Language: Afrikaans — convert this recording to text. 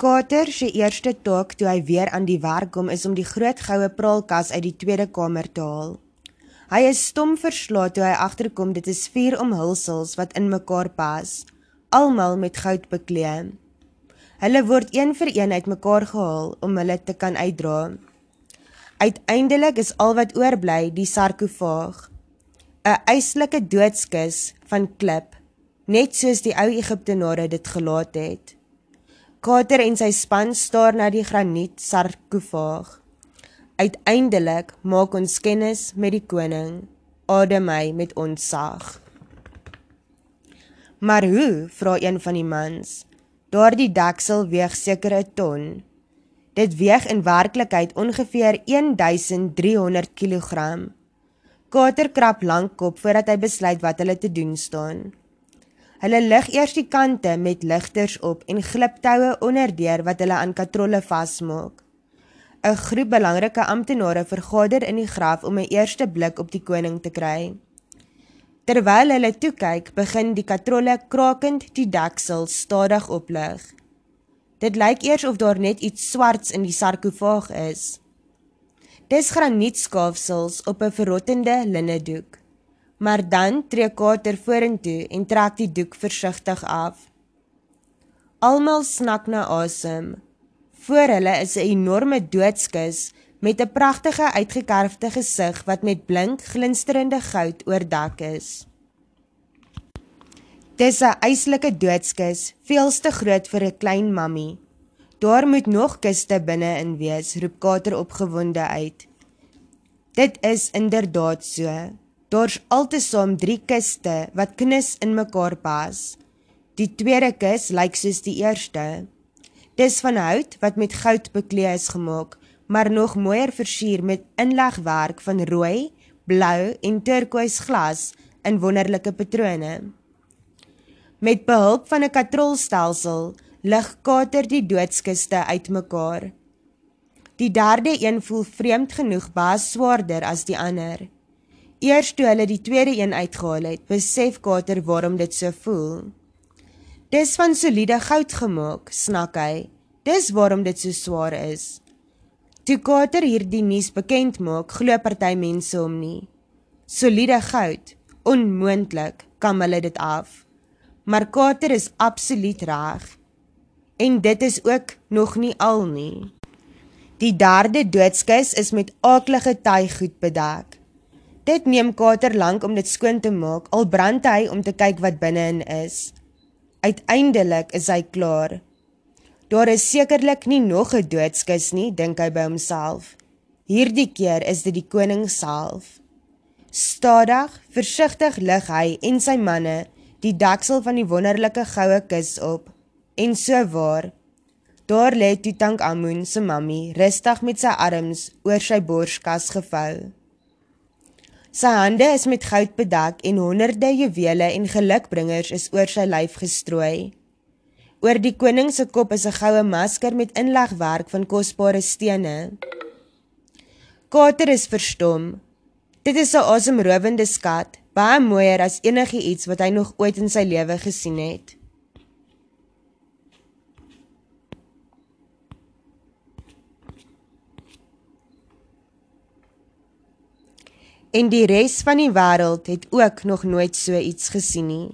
Kater se eerste taak toe hy weer aan die werk kom is om die groot goue praalkas uit die tweede kamer te haal. Hy is stom verslae toe hy agterkom dit is vier omhulsels wat in mekaar pas, almal met goud bekleed. Hulle word een vir een uitmekaar gehaal om hulle te kan uitdra. Uiteindelik is al wat oorbly die sarkofaag, 'n eislike doodskus van klip, net soos die ou Egiptenare dit gelaat het. Kater en sy span staar na die graniet sarkofaag. Uiteindelik maak ons kennis met die koning. Adem hy met ons sag. Maar hoe? vra een van die mans. Daardie deksel weeg seker 'n ton. Dit weeg in werklikheid ongeveer 1300 kg. Kater krap lank kop voordat hy besluit wat hulle te doen staan. Hulle lig eers die kante met ligters op en gliptoue onderdeur wat hulle aan katrolle vasmaak. 'n Groep belangrike amptenare vergader in die graf om 'n eerste blik op die koning te kry. Terwyl hulle toe kyk, begin die katrolle krakend die deksel stadig oplig. Dit lyk eers of daar net iets swarts in die sarkofaag is. Dis granietskaafsels op 'n verrottende linnedoek. Maar dan tree Kater vorentoe en trek die doek versigtig af. Almal snak na asem. Voor hulle is 'n enorme doodskus met 'n pragtige uitgekerfde gesig wat met blink glinsterende goud oordek is. Dis 'n eislike doodskus, veels te groot vir 'n klein mammie. Daar moet nog kiste binne in wees, roep Kater opgewonde uit. Dit is inderdaad so. Daar's altesaam 3 kiste wat knus in mekaar pas. Die tweede kus lyk soos die eerste. Dis van hout wat met goud bekleed is gemaak, maar nog mooier versier met inlegwerk van rooi, blou en turkoois glas in wonderlike patrone. Met behulp van 'n katrolstelsel lig Kater die doodskiste uitmekaar. Die derde een voel vreemd genoeg baie swaarder as die ander. Eers toe hulle die tweede een uitgehaal het, besef Kater waarom dit so voel. Dis van soliede goud gemaak, snak hy. Dis waarom dit so swaar is. Toe Kater hierdie nuus bekend maak, glo party mense hom nie. Soliede goud, onmoontlik, kam hulle dit af. Maar Kater is absoluut reg. En dit is ook nog nie al nie. Die derde doodskus is met aaklige tygoed bedek. Dit neem Kater lank om dit skoon te maak, al brand hy om te kyk wat binne-in is. Uiteindelik is hy klaar. Daar is sekerlik nie nog 'n doodskus nie, dink hy by homself. Hierdie keer is dit die koning self. Stadig, versigtig lig hy en sy manne die deksel van die wonderlike goue kus op. En so waar. Daar lê Tutankhamun se mammie, rustig met sy arms oor sy borskas gevou. Sy hande is met goud bedek en honderde juwele en gelukbringers is oor sy lyf gestrooi. Oor die koning se kop is 'n goue masker met inlegwerk van kosbare stene. Kater is verstom. Dit is 'n asemrowende skat, baie mooier as enigiets wat hy nog ooit in sy lewe gesien het. En die res van die wêreld het ook nog nooit so iets gesien nie.